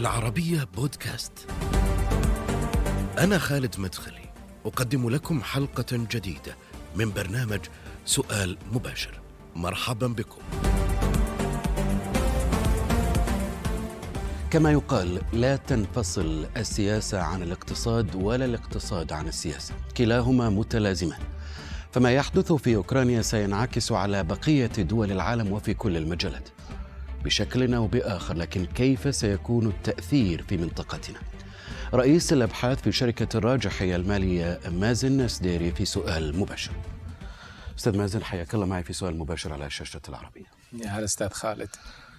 العربية بودكاست. أنا خالد مدخلي، أقدم لكم حلقة جديدة من برنامج سؤال مباشر. مرحبا بكم. كما يقال لا تنفصل السياسة عن الاقتصاد ولا الاقتصاد عن السياسة، كلاهما متلازمان. فما يحدث في أوكرانيا سينعكس على بقية دول العالم وفي كل المجالات بشكل أو باخر لكن كيف سيكون التأثير في منطقتنا؟ رئيس الأبحاث في شركة الراجحية المالية مازن سديري في سؤال مباشر. أستاذ مازن حياك الله معي في سؤال مباشر على شاشة العربية. يا هلا أستاذ خالد.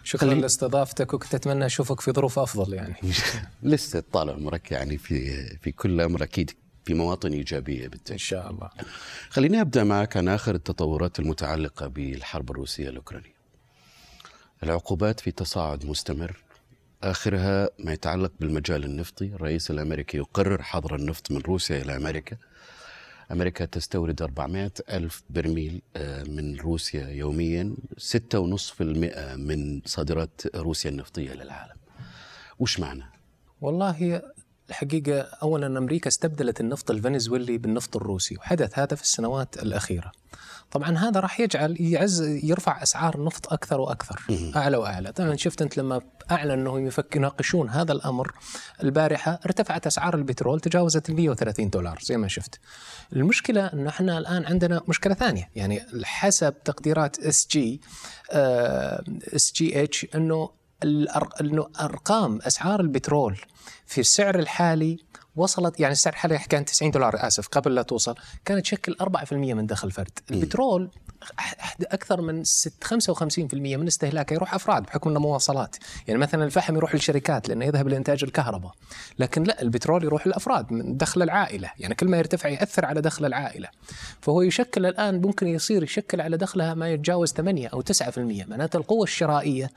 شكرا لاستضافتك وكنت اتمنى أشوفك في ظروف أفضل يعني. لسه طال عمرك يعني في في كل أمر أكيد في مواطن إيجابية بالتالي إن شاء الله. خليني أبدأ معك عن آخر التطورات المتعلقة بالحرب الروسية الأوكرانية. العقوبات في تصاعد مستمر. آخرها ما يتعلق بالمجال النفطي. الرئيس الأمريكي يقرر حظر النفط من روسيا إلى أمريكا. أمريكا تستورد 400 ألف برميل آه، من روسيا يوميا 6.5% من صادرات روسيا النفطية للعالم. وش معنى؟ والله الحقيقة أولا أمريكا استبدلت النفط الفنزويلي بالنفط الروسي وحدث هذا في السنوات الأخيرة. طبعا هذا راح يجعل يعز يرفع أسعار النفط أكثر وأكثر أعلى وأعلى. طبعا شفت أنت لما أعلن أنهم يناقشون هذا الأمر البارحة ارتفعت أسعار البترول تجاوزت ال 130 دولار زي ما شفت. المشكلة انه إحنا الآن عندنا مشكلة ثانية. يعني حسب تقديرات SG SGH إنه إنه أرقام أسعار البترول في السعر الحالي وصلت يعني السعر الحالي كان 90 دولار آسف قبل لا توصل كانت تشكل 4% من دخل الفرد البترول أكثر من 55% من استهلاكه يروح أفراد بحكم إنه مواصلات. يعني مثلا الفحم يروح للشركات لأنه يذهب لإنتاج الكهرباء. لكن لا البترول يروح للافراد من دخل العائلة. يعني كل ما يرتفع يأثر على دخل العائلة. فهو يشكل الآن ممكن يصير يشكل على دخلها ما يتجاوز 8 أو 9% معناته القوة الشرائية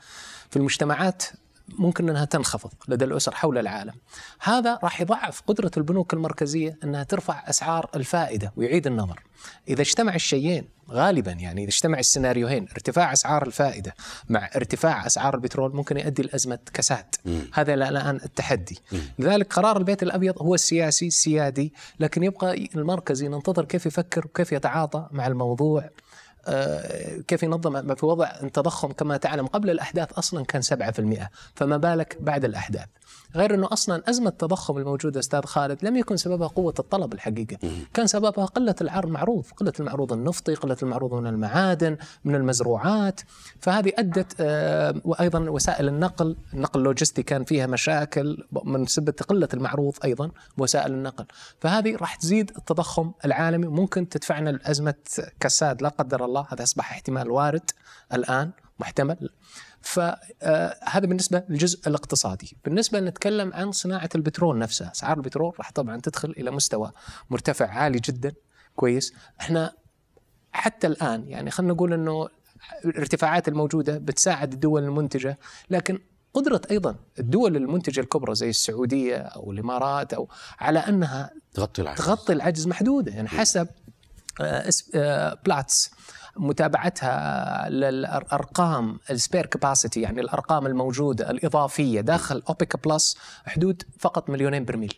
في المجتمعات ممكن أنها تنخفض لدى الأسر حول العالم. هذا راح يضعف قدرة البنوك المركزية أنها ترفع أسعار الفائدة ويعيد النظر. إذا اجتمع الشيئين غالبا يعني إذا اجتمع السيناريوهين ارتفاع أسعار الفائدة مع ارتفاع أسعار البترول ممكن يؤدي لازمه كساد. هذا الآن التحدي. لذلك قرار البيت الأبيض هو السياسي السيادي لكن يبقى المركزي ننتظر كيف يفكر وكيف يتعاطى مع الموضوع كيف ينظم في وضع التضخم كما تعلم قبل الأحداث أصلا كان 7% فما بالك بعد الأحداث؟ غير إنه أصلا أزمة التضخم الموجودة أستاذ خالد لم يكن سببها قوة الطلب الحقيقة، كان سببها قلة العرض معروض، قلة المعروض النفطي، قلة المعروض من المعادن، من المزروعات، فهذه أدت آه، وأيضا وسائل النقل، النقل اللوجستي كان فيها مشاكل من سبه قلة المعروض أيضا وسائل النقل، فهذه راح تزيد التضخم العالمي ممكن تدفعنا لأزمة كساد لا قدر الله، هذا أصبح احتمال وارد الآن محتمل. فهذا بالنسبة للجزء الاقتصادي، بالنسبة نتكلم عن صناعة البترول نفسها، اسعار البترول راح طبعا تدخل إلى مستوى مرتفع عالي جدا. كويس، إحنا حتى الآن يعني خلينا نقول إنه الارتفاعات الموجودة بتساعد الدول المنتجة، لكن قدرة أيضا الدول المنتجة الكبرى زي السعودية أو الإمارات أو على أنها تغطي العجز, تغطي العجز محدودة. يعني حسب بلاتس آه، متابعتها للأرقام ال spare capacity يعني الأرقام الموجودة الإضافية داخل اوبيك plus حدود فقط مليونين برميل.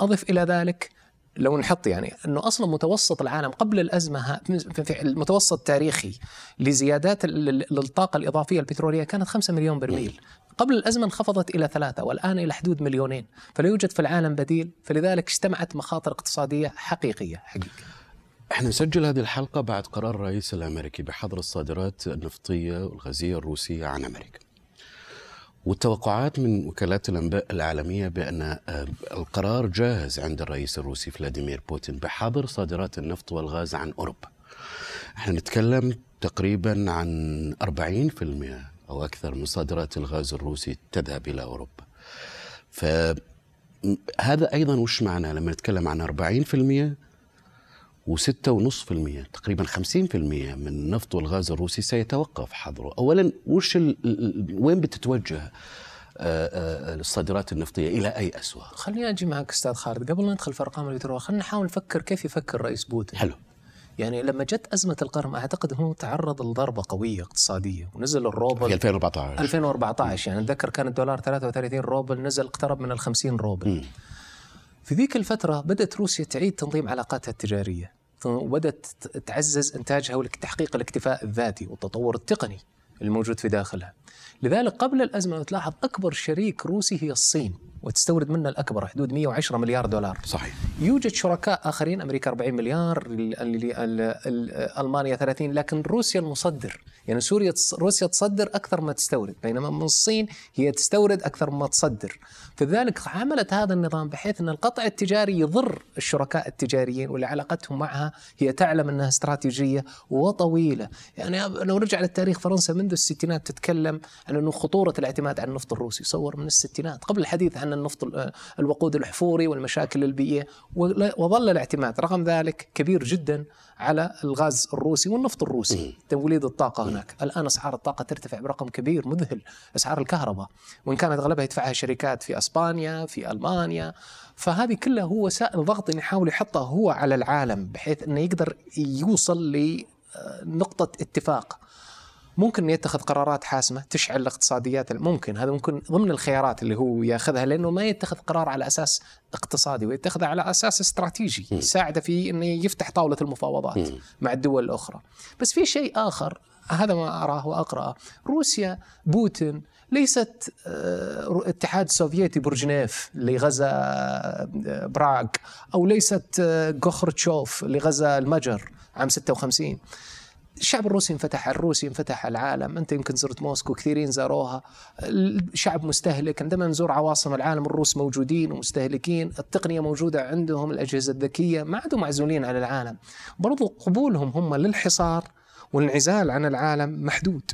أضف إلى ذلك لو نحط يعني إنه أصلا متوسط العالم قبل الأزمة في المتوسط التاريخي لزيادات للطاقة الإضافية البترولية كانت 5 مليون برميل. قبل الأزمة انخفضت إلى ثلاثة والآن إلى حدود مليونين فلا يوجد في العالم بديل فلذلك اجتمعت مخاطر اقتصادية حقيقية حقيقة إحنا نسجل هذه الحلقة بعد قرار الرئيس الأمريكي بحظر الصادرات النفطية والغازية الروسية عن أمريكا. والتوقعات من وكالات الأنباء العالمية بأن آه، القرار جاهز عند الرئيس الروسي فلاديمير بوتين بحظر صادرات النفط والغاز عن أوروبا. إحنا نتكلم تقريبا عن 40% أو أكثر من صادرات الغاز الروسي تذهب إلى أوروبا. فهذا أيضا وش معنى لما نتكلم عن 40% و6.5% تقريبا 50% من النفط والغاز الروسي سيتوقف حظره. أولا وش وين بتتوجه آه، آه، الصادرات النفطية؟ إلى أي أسواق؟ خليني أجي معك أستاذ خالد. قبل ما ندخل في أرقام البترول خلينا نحاول نفكر كيف يفكر رئيس بوتين. حلو. يعني لما جت أزمة القرم أعتقد هو تعرض لضربة قوية اقتصادية ونزل الروبل في 2014 2014 يعني أتذكر كان الدولار 33 روبل نزل اقترب من ال 50 روبل في ذيك الفترة بدأت روسيا تعيد تنظيم علاقاتها التجارية. وبدأت تعزز إنتاجها وتحقيق الاكتفاء الذاتي والتطور التقني الموجود في داخلها. لذلك قبل الأزمة تلاحظ أكبر شريك روسي هي الصين وتستورد منا الأكبر حدود 110 مليار دولار. صحيح. يوجد شركاء آخرين أمريكا 40 مليار ألمانيا 30 لكن روسيا المصدر. يعني سوريا روسيا تصدر أكثر ما تستورد بينما من الصين هي تستورد أكثر ما تصدر. فلذلك عملت هذا النظام بحيث أن القطع التجاري يضر الشركاء التجاريين واللي علاقتهم معها هي تعلم أنها استراتيجية وطويلة. يعني لو رجع للتاريخ فرنسا منذ الستينات تتكلم عن انه خطورة الاعتماد على النفط الروسي. صور من الستينات قبل الحديث عن النفط الوقود الحفوري والمشاكل البيئية. وظل الاعتماد رغم ذلك كبير جدا على الغاز الروسي والنفط الروسي. توليد الطاقة هناك. الآن أسعار الطاقة ترتفع برقم كبير مذهل. أسعار الكهرباء. وإن كانت اغلبها يدفعها شركات في أسبانيا في ألمانيا. فهذه كلها هو وسائل ضغط يحاول يحطها هو على العالم بحيث إنه يقدر يوصل لنقطة اتفاق. ممكن إنه يتخذ قرارات حاسمة تشعل الاقتصاديات ممكن. هذا ممكن ضمن الخيارات اللي هو ياخذها لأنه ما يتخذ قرار على أساس اقتصادي ويتخذه على أساس استراتيجي يساعده في إنه يفتح طاولة المفاوضات مع الدول الأخرى. بس في شيء آخر هذا ما أراه وأقرأه. روسيا بوتين ليست اتحاد سوفيتي برجنيف اللي غزا براغ أو ليست خروتشوف اللي غزا المجر عام 56 الشعب الروسي انفتح على الروسي انفتح على العالم انت يمكن زرت موسكو كثيرين زاروها. الشعب مستهلك عندما نزور عواصم العالم الروس موجودين ومستهلكين التقنية موجودة عندهم الأجهزة الذكية ما عادوا معزولين عن العالم. برضو قبولهم هم للحصار والانعزال عن العالم محدود.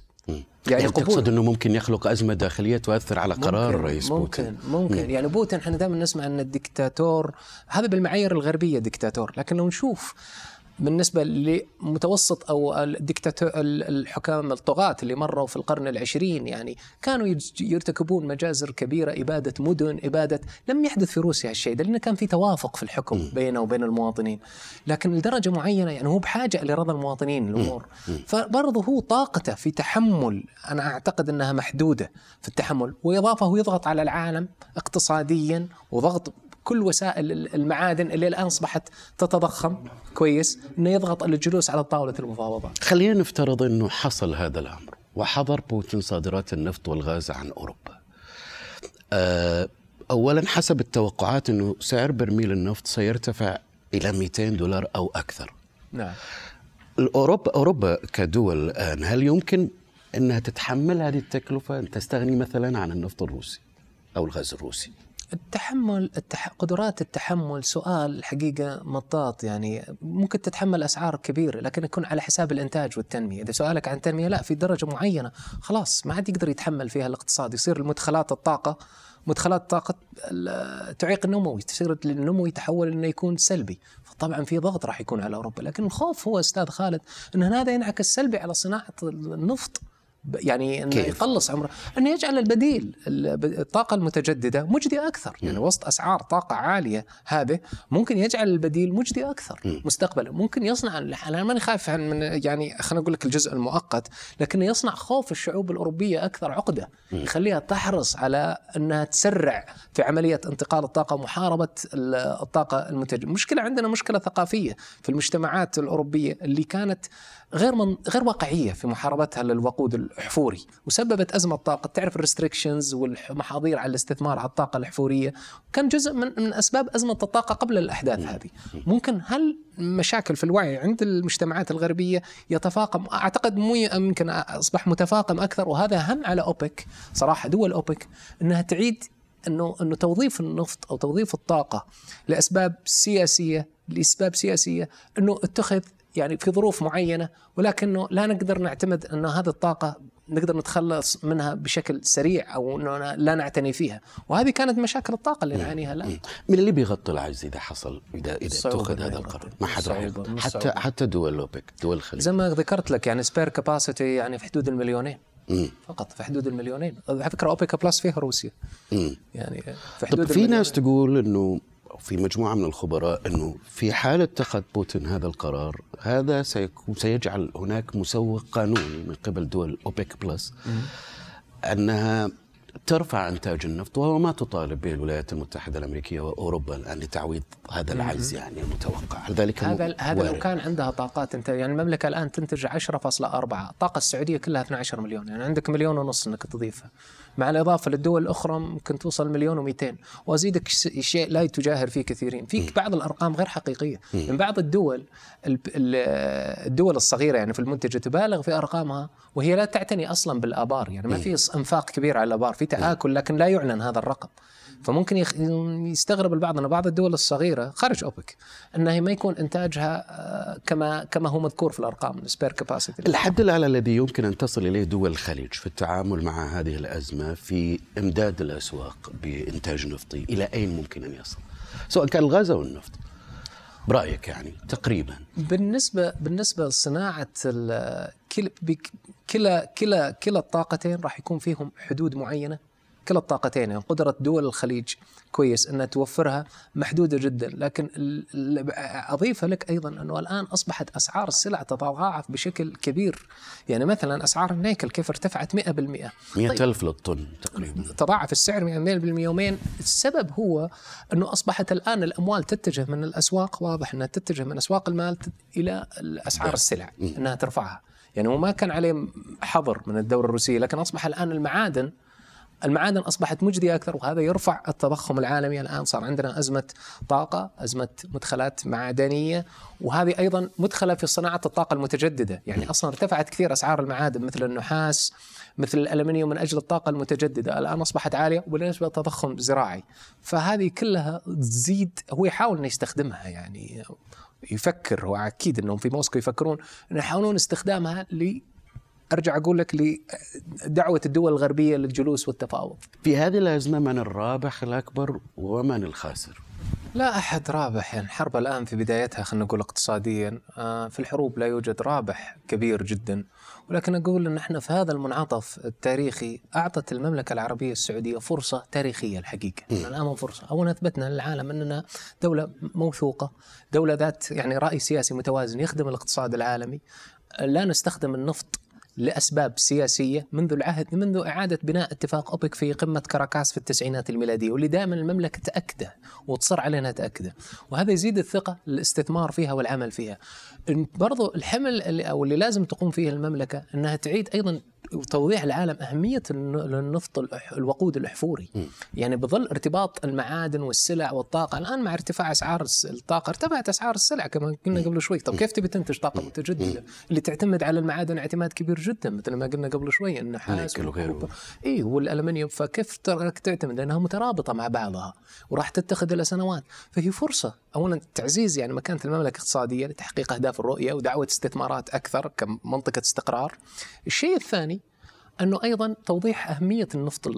يعني, يعني تقصد إنه ممكن يخلق أزمة داخلية تؤثر على قرار الرئيس ممكن بوتين. ممكن. مم. يعني بوتين إحنا دائما نسمع إن الدكتاتور هذا بالمعايير الغربية دكتاتور. لكن لو نشوف بالنسبة لمتوسط أو الدكتاتور الحكام الطغاة اللي مروا في القرن العشرين يعني كانوا يرتكبون مجازر كبيرة إبادة مدن إبادة لم يحدث في روسيا هالشيء لأنه كان في توافق في الحكم بينه وبين المواطنين. لكن لدرجة معينة يعني هو بحاجة لرضا المواطنين الأمور. فبرضه هو طاقته في تحمل أنا أعتقد أنها محدودة في التحمل وإضافة هو يضغط على العالم اقتصاديا وضغط كل وسائل المعادن اللي الآن أصبحت تتضخم كويس إنه يضغط الجلوس على طاولة المفاوضات. خلينا نفترض إنه حصل هذا الأمر وحظر بوتين صادرات النفط والغاز عن أوروبا. آه، اولا حسب التوقعات إنه سعر برميل النفط سيرتفع إلى 200 دولار أو أكثر. نعم. اوروبا أوروبا كدول الآن هل يمكن إنها تتحمل هذه التكلفة ان تستغني مثلا عن النفط الروسي أو الغاز الروسي؟ التحمل التح... قدرات التحمل سؤال الحقيقة مطاط يعني. ممكن تتحمل أسعار كبيرة لكن يكون على حساب الإنتاج والتنمية. إذا سؤالك عن التنمية لا في درجة معينة. خلاص ما عاد يقدر يتحمل فيها الاقتصاد. يصير المدخلات الطاقة مدخلات الطاقة تعيق النمو تصير النمو يتحول إنه يكون سلبي. فطبعا في ضغط راح يكون على أوروبا. لكن الخوف هو أستاذ خالد إن هذا ينعكس سلبي على صناعة النفط. يعني إنه يقلص عمره. إنه يجعل البديل الطاقة المتجددة مجدي أكثر. يعني وسط أسعار طاقة عالية هذه ممكن يجعل البديل مجدي أكثر مستقبلا. ممكن يصنع أنا ماني خايف من يعني خلينا نقول لك الجزء المؤقت لكنه يصنع خوف الشعوب الأوروبية أكثر عقدة. يخليها تحرص على إنها تسرع في عملية انتقال الطاقة ومحاربه الطاقة المتجددة. المشكلة عندنا مشكلة ثقافية في المجتمعات الأوروبية اللي كانت غير من غير واقعية في محاربتها للوقود الحفوري. وسببت أزمة طاقة. تعرف الريستريكشنز والمحاظير على الاستثمار على الطاقة الحفورية. كان جزء من من أسباب أزمة الطاقة قبل الأحداث هذه. ممكن هل مشاكل في الوعي عند المجتمعات الغربية يتفاقم؟ أعتقد مو يمكن أصبح متفاقم أكثر. وهذا هم على أوبك. صراحة دول أوبك. إنها تعيد انه إنه توظيف النفط أو توظيف الطاقة لأسباب سياسيه لأسباب سياسية إنه اتخذ يعني في ظروف معينة ولكنه لا نقدر نعتمد أن هذه الطاقة نقدر نتخلص منها بشكل سريع أو انه لا نعتني فيها. وهذه كانت مشاكل الطاقة اللي نعانيها الآن. من اللي بيغطي العجز إذا حصل إذا إذا اتخذ هذا القرار؟ ما حد راح حتى حتى دول اوبك دول الخليج. زي ما ذكرت لك يعني spare capacity يعني في حدود المليونين. مم. فقط في حدود المليونين. على فكرة اوبك plus فيها روسيا. مم. يعني في حدود طب في ناس تقول إنه في مجموعة من الخبراء أنه في حال اتخذ بوتين هذا القرار هذا سيكون سيجعل هناك مسوغ قانوني من قبل دول أوبك plus أنها ترفع إنتاج النفط وهو ما تطالب به الولايات المتحدة الأمريكية وأوروبا الآن لتعويض هذا العجز يعني المتوقع. هل ذلك هذا هذا لو كان عندها طاقات أنت يعني المملكة الآن تنتج 10.4 الطاقه السعودية كلها 12 مليون يعني عندك مليون ونص إنك تضيفها. مع الإضافة للدول الأخرى ممكن توصل مليون و200 وأزيدك شيء لا تجاهر فيه كثيرين. فيك بعض الأرقام غير حقيقية. من بعض الدول الدول الصغيرة يعني في المنتجة تبالغ في أرقامها وهي لا تعتني أصلا بالآبار. يعني ما في إنفاق كبير على الآبار. في تآكل لكن لا يعلن هذا الرقم. فممكن يستغرب البعض إن بعض الدول الصغيرة خارج أوبك انها ما يكون إنتاجها آه، كما كما هو مذكور في الأرقام السبير كاباسيتي الحد الأعلى الذي يمكن أن تصل إليه دول الخليج في التعامل مع هذه الأزمة في إمداد الأسواق بإنتاج نفطي إلى أين ممكن أن يصل؟ سواء كان الغاز أو النفط. برأيك يعني تقريبا بالنسبة بالنسبة لصناعة كلا كلا كلا كلا الطاقتين راح يكون فيهم حدود معينة كلا الطاقتين يعني قدرة دول الخليج كويس أنها توفرها محدودة جدا. لكن أضيف لك أيضا أنه الآن أصبحت أسعار السلع تتضاعف بشكل كبير. يعني مثلا أسعار النيكل كيف ارتفعت 100% 100 طيب ألف للطن تقريبا. تضاعف السعر 100% يومين. السبب هو أنه أصبحت الآن الأموال تتجه من الأسواق واضح أنها تتجه من أسواق المال إلى أسعار السلع أنها ترفعها. يعني هو ما كان عليه حظر من الدولة الروسية لكن أصبح الآن المعادن المعادن أصبحت مجدية أكثر وهذا يرفع التضخم العالمي الآن. صار عندنا أزمة طاقة، أزمة مدخلات معدنية وهذه أيضا مدخلة في صناعة الطاقة المتجددة، يعني أصلا ارتفعت كثير أسعار المعادن مثل النحاس مثل الألمنيوم من أجل الطاقة المتجددة، الآن أصبحت عالية وبالنسبة للتضخم الزراعي، فهذه كلها تزيد هو يحاول إنه يستخدمها يعني يفكر. هو أكيد إنهم في موسكو يفكرون إنه يحاولون استخدامها أرجع أقول لك لدعوه الدول الغربية للجلوس والتفاوض. في هذه الأزمة من الرابح الأكبر ومن الخاسر؟ لا أحد رابح يعني الحرب الآن في بدايتها خلينا نقول اقتصاديا آه، في الحروب لا يوجد رابح كبير جدا. ولكن أقول إن إحنا في هذا المنعطف التاريخي أعطت المملكة العربية السعودية فرصة تاريخية الحقيقة. الآن فرصة. اولا أثبتنا للعالم أننا دولة موثوقة دولة ذات يعني رأي سياسي متوازن يخدم الاقتصاد العالمي. لا نستخدم النفط لأسباب سياسية منذ العهد منذ إعادة بناء اتفاق أوبك في قمة كاراكاس في التسعينات الميلادية واللي دائما المملكة تأكده وتصر على انها تأكده وهذا يزيد الثقة للاستثمار فيها والعمل فيها. برضو الحمل اللي أو اللي لازم تقوم فيه المملكة إنها تعيد أيضا وتوضيح العالم أهمية النفط الوقود الأحفوري م. يعني بظل ارتباط المعادن والسلع والطاقة. الآن مع ارتفاع أسعار الطاقة ارتفعت أسعار السلع كما قلنا قبل شوي. طب كيف تبي تنتج طاقة متجددة؟ اللي تعتمد على المعادن اعتماد كبير جدا مثل ما قلنا قبل شوي النحاس اي والألمنيوم فكيف تعتمد؟ لأنها مترابطة مع بعضها وراح تتخذ إلى سنوات. فهي فرصة. اولا تعزيز يعني مكانة المملكة اقتصاديه لتحقيق أهداف الرؤية ودعوة استثمارات أكثر كمنطقة استقرار. الشيء الثاني أنه أيضا توضيح أهمية النفط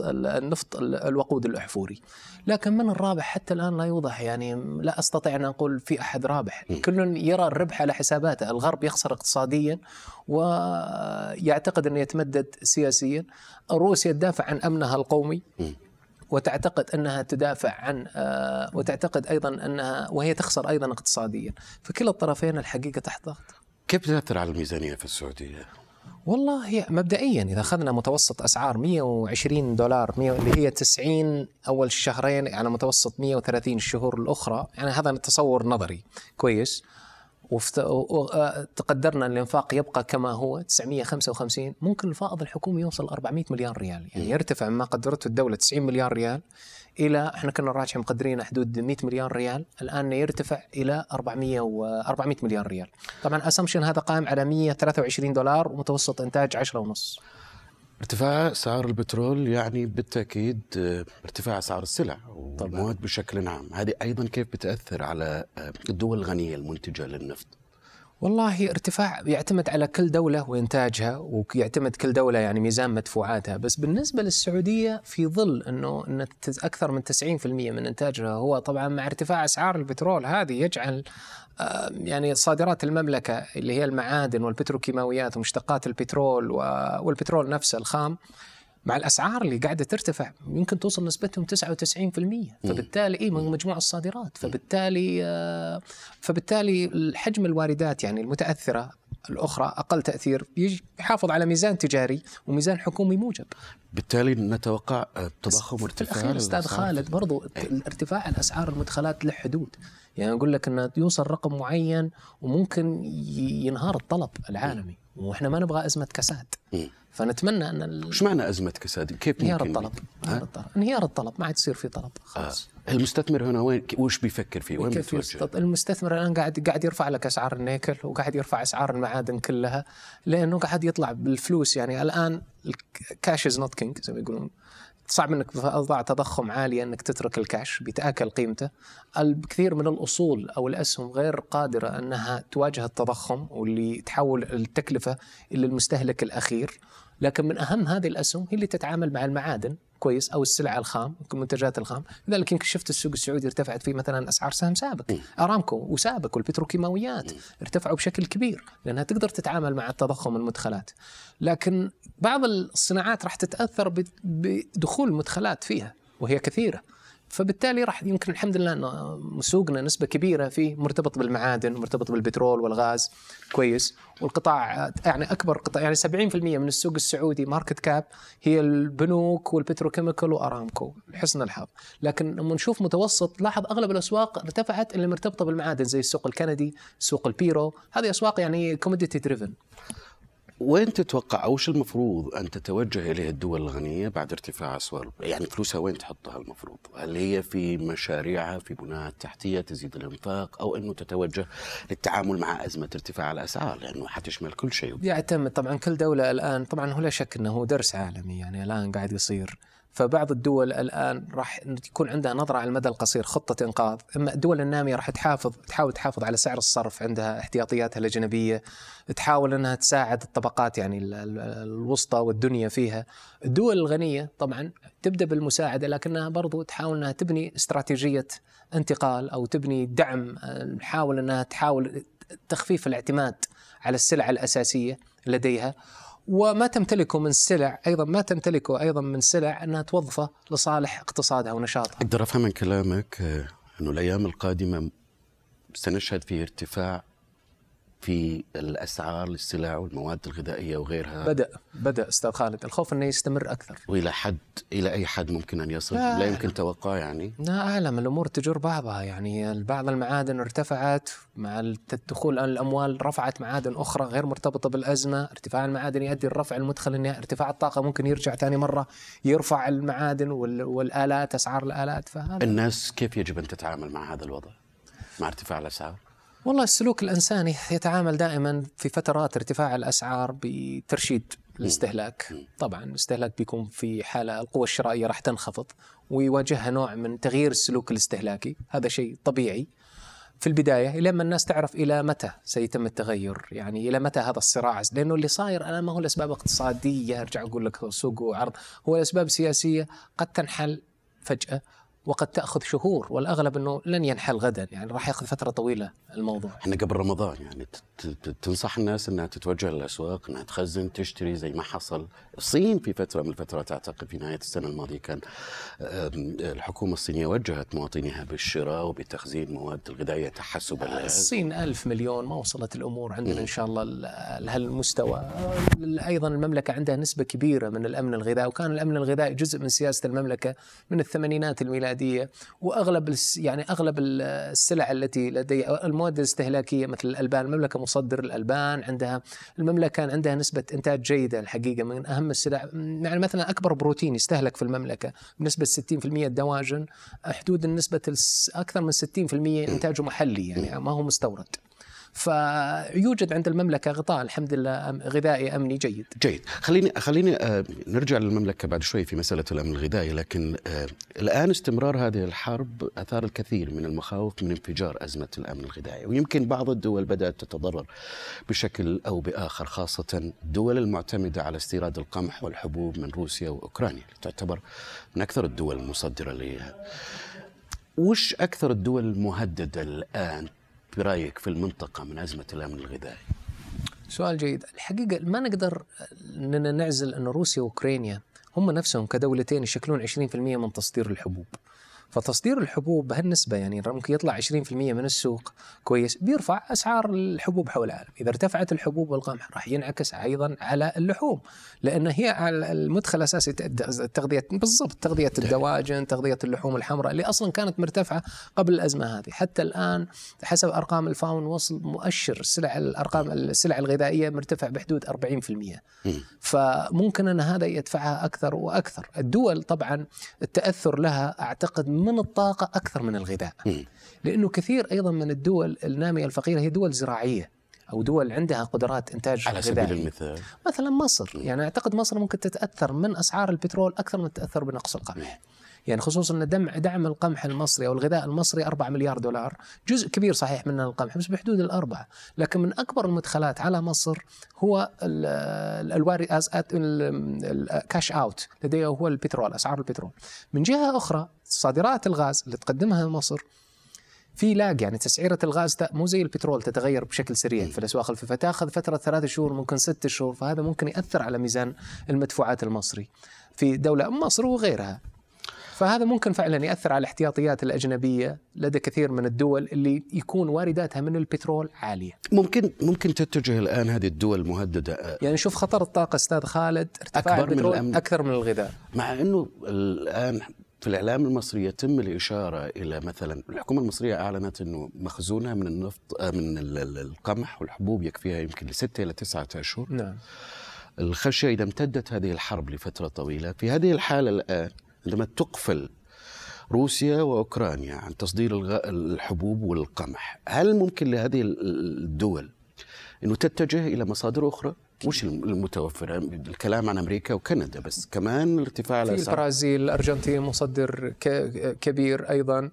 النفط الوقود الأحفوري. لكن من الرابح حتى الآن لا يوضح يعني لا أستطيع أن أقول في أحد رابح. كل يرى الربح على حساباته. الغرب يخسر اقتصاديا ويعتقد أنه يتمدد سياسيا. روسيا تدافع عن أمنها القومي. وتعتقد أنها تدافع عن آه، وتعتقد أيضا أنها وهي تخسر أيضا اقتصاديا. فكلا الطرفين الحقيقة تحت ضغط. كيف تأثر على الميزانية في السعودية؟ والله هي مبدئيا إذا أخذنا متوسط أسعار 120 دولار 100 اللي هي 90 أول الشهرين على يعني متوسط 130 الشهور الأخرى يعني هذا تصور نظري. كويس؟ وتقدرنا ان الإنفاق يبقى كما هو 955 ممكن الفائض الحكومي يوصل 400 مليار ريال. يعني يرتفع ما قدرته الدولة 90 مليار ريال إلى إحنا كنا راجع مقدرين حدود 100 مليار ريال الآن يرتفع إلى 400 و 400 مليار ريال. طبعا اسامبشن هذا قائم على 123 دولار ومتوسط إنتاج 10 ونص. ارتفاع اسعار البترول يعني بالتأكيد آه، ارتفاع اسعار السلع والمواد بشكل عام، هذه أيضا كيف بتأثر على آه، الدول الغنية المنتجة للنفط؟ والله ارتفاع يعتمد على كل دولة وإنتاجها ويعتمد كل دولة يعني ميزان مدفوعاتها. بس بالنسبة للسعودية في ظل أنه أن أكثر من 90% من إنتاجها هو طبعا مع ارتفاع أسعار البترول هذه يجعل يعني صادرات المملكة اللي هي المعادن والبتروكيماويات ومشتقات البترول والبترول نفسه الخام مع الأسعار اللي قاعدة ترتفع يمكن توصل نسبتهم 99% فبالتالي اي من مجموع الصادرات. فبالتالي آه، فبالتالي حجم الواردات يعني المتأثرة الأخرى أقل تأثير يحافظ على ميزان تجاري وميزان حكومي موجب. بالتالي نتوقع تضخم وارتفاع أستاذ خالد برضو ارتفاع الأسعار المدخلات له حدود. يعني أقول لك انه يوصل رقم معين وممكن ينهار الطلب العالمي وإحنا ما نبغى أزمة كساد. فنتمنى أن إيش معنى أزمة كساد؟ كيف انهيار الطلب انهيار الطلب انهيار الطلب ما عاد يصير في طلب خلاص آه. المستثمر هنا وين وش بيفكر فيه؟ وين بيتوجه؟ المستثمر الآن قاعد قاعد يرفع لك أسعار النيكل وقاعد يرفع أسعار المعادن كلها لأنه قاعد يطلع بالفلوس يعني الآن ال cash is not king زي ما يقولون صعب إنك في اوضاع تضخم عاليه إنك تترك الكاش بيتاكل قيمته. الكثير من الأصول أو الأسهم غير قادرة إنها تواجه التضخم واللي تحول التكلفة إلى المستهلك الأخير. لكن من أهم هذه الأسهم هي اللي تتعامل مع المعادن كويس أو السلع الخام منتجات الخام. لذلك يمكن شفت السوق السعودي ارتفعت فيه مثلا أسعار سهم سابك. أرامكو وسابك والبتروكيماويات ارتفعوا بشكل كبير لأنها تقدر تتعامل مع التضخم المدخلات. لكن بعض الصناعات راح تتأثر بدخول المدخلات فيها وهي كثيرة. فبالتالي راح يمكن الحمد لله إنه سوقنا نسبة كبيرة فيه مرتبط بالمعادن مرتبط بالبترول والغاز كويس. والقطاع يعني أكبر قطاع يعني 70% من السوق السعودي market cap هي البنوك وال petrochemical وأرامكو لحسن الحظ. لكن لما نشوف متوسط لاحظ أغلب الأسواق ارتفعت اللي مرتبطة بالمعادن زي السوق الكندي سوق البيرو. هذه أسواق يعني commodity driven وين تتوقع أو وش المفروض أن تتوجه إليه الدول الغنية بعد ارتفاع اسعار يعني فلوسها وين تحطها المفروض؟ هل هي في مشاريعها في بناء التحتيه تزيد الإنفاق أو إنه تتوجه للتعامل مع أزمة ارتفاع الأسعار لأنه حتشمل كل شيء؟ يعتمد طبعا كل دولة الآن طبعا هو لا شك إنه درس عالمي يعني الآن قاعد يصير فبعض الدول الآن راح يكون عندها نظرة على المدى القصير خطة إنقاذ، أما الدول النامية راح تحافظ تحاول تحافظ على سعر الصرف عندها احتياطياتها الأجنبية، تحاول إنها تساعد الطبقات يعني الوسطى والدنيا فيها. الدول الغنية طبعا تبدأ بالمساعدة لكنها برضو تحاول إنها تبني استراتيجية انتقال أو تبني دعم تحاول إنها تحاول تخفيف الاعتماد على السلع الأساسية لديها وما تمتلكه من سلع أيضا ما تمتلكه أيضا من سلع إنها توظفه لصالح اقتصادها ونشاطها. أقدر أفهم من كلامك آه، أنه الأيام القادمة سنشهد في ارتفاع في الأسعار للسلع والمواد الغذائية وغيرها. بدأ بدأ أستاذ خالد. الخوف إنه يستمر أكثر. وإلى حد إلى أي حد ممكن أن يصل؟ لا, لا يمكن توقع يعني. لا أعلم. الأمور تجر بعضها. يعني بعض المعادن ارتفعت مع الدخول الأموال رفعت معادن أخرى غير مرتبطة بالأزمة. ارتفاع المعادن يؤدي لرفع المدخل النهائي ارتفاع الطاقة ممكن يرجع ثاني مرة يرفع المعادن والآلات أسعار الآلات. فهذا الناس كيف يجب أن تتعامل مع هذا الوضع مع ارتفاع الأسعار؟ والله السلوك الإنساني يتعامل دائما في فترات ارتفاع الأسعار بترشيد الاستهلاك. طبعا الاستهلاك بيكون في حالة القوة الشرائية راح تنخفض ويواجهها نوع من تغيير السلوك الاستهلاكي. هذا شيء طبيعي. في البداية لما الناس تعرف إلى متى سيتم التغير؟ يعني إلى متى هذا الصراع؟ لأنه اللي صاير الآن ما هو الأسباب اقتصادية. أرجع أقول لك سوق وعرض. هو الأسباب سياسية قد تنحل فجأة وقد تأخذ شهور والأغلب إنه لن ينحل غدا يعني راح يأخذ فترة طويلة الموضوع. إحنا قبل رمضان يعني تنصح الناس إنها تتوجه للأسواق إنها تخزن تشتري زي ما حصل. الصين في فترة من الفترات أعتقد في نهاية السنة الماضية كان الحكومة الصينية وجهت مواطنيها بالشراء وبتخزين مواد الغذائية تحسبا الصين ألف مليون ما وصلت الأمور عندنا إن شاء الله لهالمستوى. أيضا المملكة عندها نسبة كبيرة من الأمن الغذائي وكان الأمن الغذائي جزء من سياسة المملكة من الثمانينات الميلادية. وأغلب يعني أغلب السلع التي لدي المواد الاستهلاكية مثل الألبان المملكة مصدر الألبان عندها المملكة كان عندها نسبة إنتاج جيدة الحقيقة من أهم السلع يعني مثلا أكبر بروتين يستهلك في المملكة بنسبة 60% الدواجن حدود النسبة أكثر من 60% إنتاجه محلي يعني ما هو مستورد. فيوجد عند المملكة غطاء الحمد لله غذائي أمني جيد. جيد، خليني خليني آه، نرجع للمملكة بعد شوي في مسألة الأمن الغذائي، لكن آه، الآن استمرار هذه الحرب أثار الكثير من المخاوف من انفجار أزمة الأمن الغذائي، ويمكن بعض الدول بدأت تتضرر بشكل أو بآخر خاصة الدول المعتمدة على استيراد القمح والحبوب من روسيا وأوكرانيا، تعتبر من أكثر الدول المصدرة لها. وش أكثر الدول المهددة الآن برأيك في المنطقة من ازمه الأمن الغذائي؟ سؤال جيد، الحقيقة ما نقدر اننا نعزل أن روسيا وأوكرانيا هم نفسهم كدولتين يشكلون 20% من تصدير الحبوب فتصدير الحبوب بهالنسبة يعني ممكن يطلع 20% من السوق كويس بيرفع أسعار الحبوب حول العالم. إذا ارتفعت الحبوب والقمح راح ينعكس أيضا على اللحوم لأن هي المدخل الأساسي التغذية بالضبط تغذية الدواجن تغذية اللحوم الحمراء اللي أصلا كانت مرتفعة قبل الأزمة هذه. حتى الآن حسب أرقام الفاون وصل مؤشر السلع الأرقام السلع الغذائية مرتفع بحدود 40% فممكن أن هذا يدفعها أكثر وأكثر. الدول طبعا التأثر لها أعتقد من الطاقة أكثر من الغذاء. لأنه كثير أيضا من الدول النامية الفقيرة هي دول زراعية أو دول عندها قدرات إنتاج على غذائي. سبيل المثال. مثلا مصر. يعني أعتقد مصر ممكن تتأثر من أسعار البترول أكثر من تتأثر بنقص القمح. يعني خصوصا إن دعم دعم القمح المصري أو الغذاء المصري 4 مليار دولار، جزء كبير صحيح من القمح بس بحدود الأربعة، لكن من أكبر المدخلات على مصر هو الوارد ال cash out لديه هو البترول أسعار البترول. من جهة أخرى صادرات الغاز اللي تقدمها مصر في لاج يعني تسعيرة الغاز مو زي البترول تتغير بشكل سريع. في الأسواق فتاخذ فترة ثلاثة شهور ممكن ستة شهور فهذا ممكن يأثر على ميزان المدفوعات المصري في دولة مصر وغيرها. فهذا ممكن فعلا يأثر على الاحتياطيات الأجنبية لدى كثير من الدول اللي يكون وارداتها من البترول عالية. ممكن ممكن تتجه الآن هذه الدول المهددة يعني شوف خطر الطاقة أستاذ خالد ارتفاع أكبر البترول من الأمن. أكثر من الغذاء. مع إنه الآن في الإعلام المصري يتم الإشارة إلى مثلا الحكومة المصرية أعلنت إنه مخزونها من النفط من القمح والحبوب يكفيها يمكن لستة إلى تسعة أشهر. نعم. الخشية إذا امتدت هذه الحرب لفترة طويلة، في هذه الحالة الآن عندما تقفل روسيا وأوكرانيا عن تصدير الحبوب والقمح، هل ممكن لهذه الدول إنه تتجه إلى مصادر أخرى؟ مش المتوفرة الكلام عن أمريكا وكندا بس كمان ارتفاع الأسعار في البرازيل الأرجنتين مصدر كبير أيضا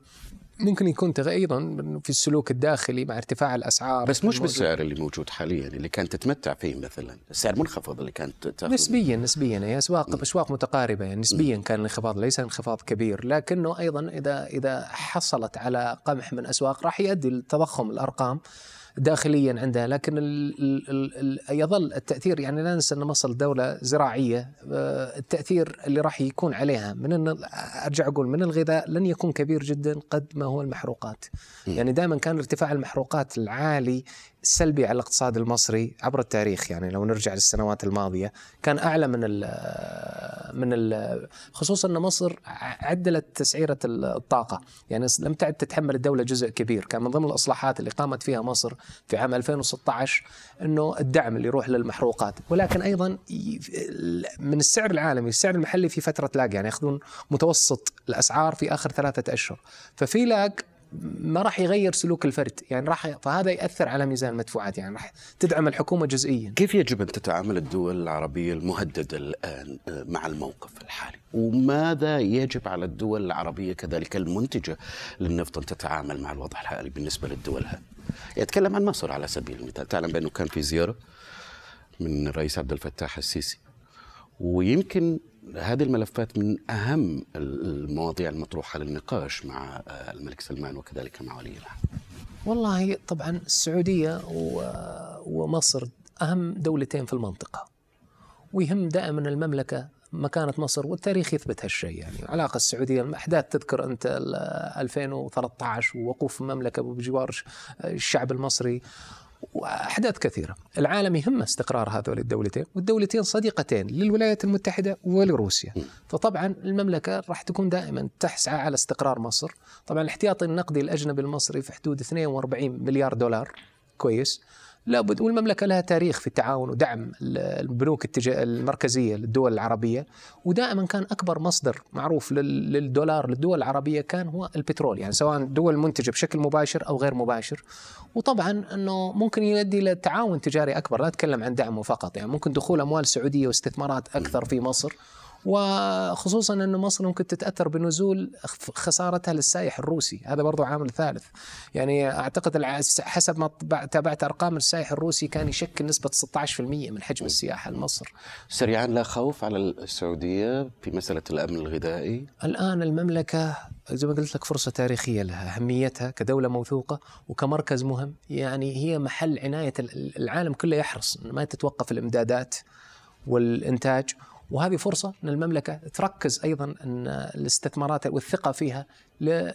ممكن يكون أيضا في السلوك الداخلي مع ارتفاع الأسعار بس مش بالسعر اللي موجود حاليا اللي كانت تتمتع فيه مثلا. السعر منخفض اللي كانت تاخذ نسبيا نسبيا. هي اسواق أسواق متقاربة. يعني نسبيا م. كان الانخفاض ليس انخفاض كبير. لكنه أيضا اذا إذا حصلت على قمح من أسواق راح يؤدي لتضخم الأرقام. داخليا عندها لكن ال ال ال يظل التأثير يعني لا ننسى أن مصر دولة زراعية آه، التأثير اللي راح يكون عليها من أرجع أقول من الغذاء لن يكون كبير جدا قد ما هو المحروقات. يعني دائما كان ارتفاع المحروقات العالي سلبي على الاقتصاد المصري عبر التاريخ يعني لو نرجع للسنوات الماضية كان أعلى من من خصوصا إن مصر عدلت تسعيرة الطاقة. يعني لم تعد تتحمل الدولة جزء كبير. كان من ضمن الإصلاحات اللي قامت فيها مصر في عام 2016 إنه الدعم اللي يروح للمحروقات. ولكن أيضا من السعر العالمي السعر المحلي في فترة لاج يعني ياخذون متوسط الأسعار في آخر ثلاثة أشهر. ففي لاج ما راح يغير سلوك الفرد. يعني راح فهذا يأثر على ميزان المدفوعات. يعني راح تدعم الحكومة جزئيا. كيف يجب أن تتعامل الدول العربية المهددة الآن آه، مع الموقف الحالي؟ وماذا يجب على الدول العربية كذلك المنتجة للنفط أن تتعامل مع الوضع الحالي بالنسبة للدولها يتكلم عن مصر على سبيل المثال. تعلم بأنه كان في زيارة من الرئيس عبد الفتاح السيسي. ويمكن هذه الملفات من أهم المواضيع المطروحة للنقاش مع الملك سلمان وكذلك مع ولي العهد. والله طبعا السعودية ومصر أهم دولتين في المنطقة. ويهم دائما المملكة مكانة مصر والتاريخ يثبت هالشيء يعني. علاقة السعودية الأحداث تذكر أنت 2013 ووقوف المملكة بجوار الشعب المصري. وأحداث كثيرة، العالم يهمه استقرار هذول الدولتين، والدولتين صديقتين للولايات المتحدة ولروسيا، فطبعا المملكة راح تكون دائما تسعى على استقرار مصر، طبعا الاحتياطي النقدي الأجنبي المصري في حدود 42 مليار دولار. كويس. لابد والمملكة لها تاريخ في التعاون ودعم البنوك المركزية للدول العربية ودائما كان أكبر مصدر معروف للدولار للدول العربية كان هو البترول يعني سواء دول منتجة بشكل مباشر أو غير مباشر. وطبعا إنه ممكن يؤدي إلى تعاون تجاري أكبر لا أتكلم عن دعمه فقط يعني ممكن دخول أموال سعودية واستثمارات أكثر في مصر. وخصوصا أن مصر ممكن تتأثر بنزول خسارتها للسائح الروسي. هذا برضو عامل ثالث. يعني أعتقد حسب ما تابعت أرقام السائح الروسي كان يشكل نسبة 16% من حجم السياحة لمصر. سريعا لا خوف على السعودية في مسألة الأمن الغذائي؟ الآن المملكة زي ما قلت لك فرصة تاريخية لها أهميتها كدولة موثوقة وكمركز مهم. يعني هي محل عناية العالم كله يحرص ما تتوقف الإمدادات والإنتاج وهذه فرصة أن المملكة تركز أيضا أن الاستثمارات والثقة فيها ل-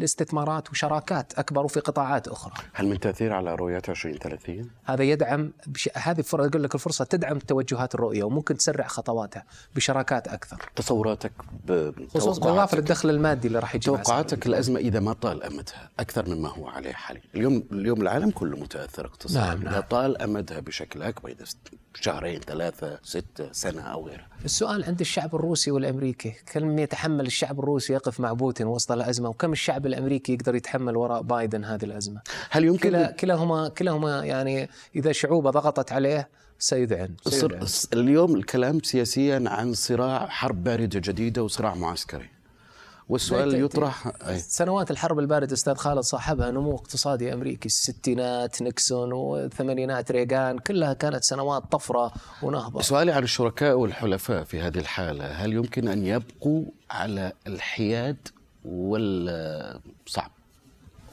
لاستثمارات وشراكات أكبر في قطاعات أخرى. هل من تأثير على رؤية 2030 هذا يدعم بش... هذه فرصة أقول لك الفرصة تدعم توجهات الرؤية وممكن تسرع خطواتها بشراكات أكثر. تصوراتك ب- خصوصا بوافر الدخل المادي اللي راح يجي توقعاتك الأزمة إذا ما طال أمدها أكثر مما هو عليه حاليا. اليوم اليوم العالم كله متأثر اقتصاديا. نعم، نعم. إذا طال أمدها بشكل أكبر إذا است- شهرين ثلاثة ستة سنة أو غيرها. السؤال عند الشعب الروسي والأمريكي كم يتحمل الشعب الروسي يقف مع بوتين وسط الأزمة؟ وكم الشعب الأمريكي يقدر يتحمل وراء بايدن هذه الأزمة؟ هل يمكن كلا كلاهما كلاهما يعني إذا شعوبة ضغطت عليه سيذعن, سيذعن. اليوم الكلام سياسيا عن صراع حرب باردة جديدة وصراع معسكري. والسؤال يطرح. سنوات الحرب الباردة أستاذ خالد صاحبها نمو اقتصادي أمريكي الستينات نيكسون والثمانينات ريغان كلها كانت سنوات طفرة ونهضة سؤالي عن الشركاء والحلفاء في هذه الحالة هل يمكن أن يبقوا على الحياد ولا صعب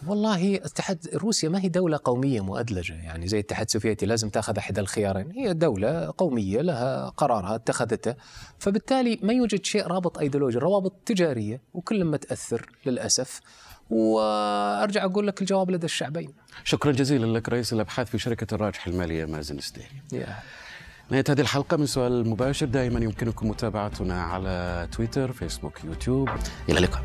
والله اتحاد روسيا ما هي دولة قومية مؤدلجة. يعني زي الاتحاد السوفيتي لازم تاخذ أحد الخيارين. هي دولة قومية لها قرارها اتخذته. فبالتالي ما يوجد شيء رابط أيديولوجي روابط تجارية وكل ما تأثر للأسف. وأرجع أقول لك الجواب لدى الشعبين. شكرا جزيلا لك رئيس الأبحاث في شركة الراجح المالية مازن يا. نهاية هذه الحلقة من سؤال المباشر دائما يمكنكم متابعتنا على تويتر فيسبوك يوتيوب. إلى اللقاء.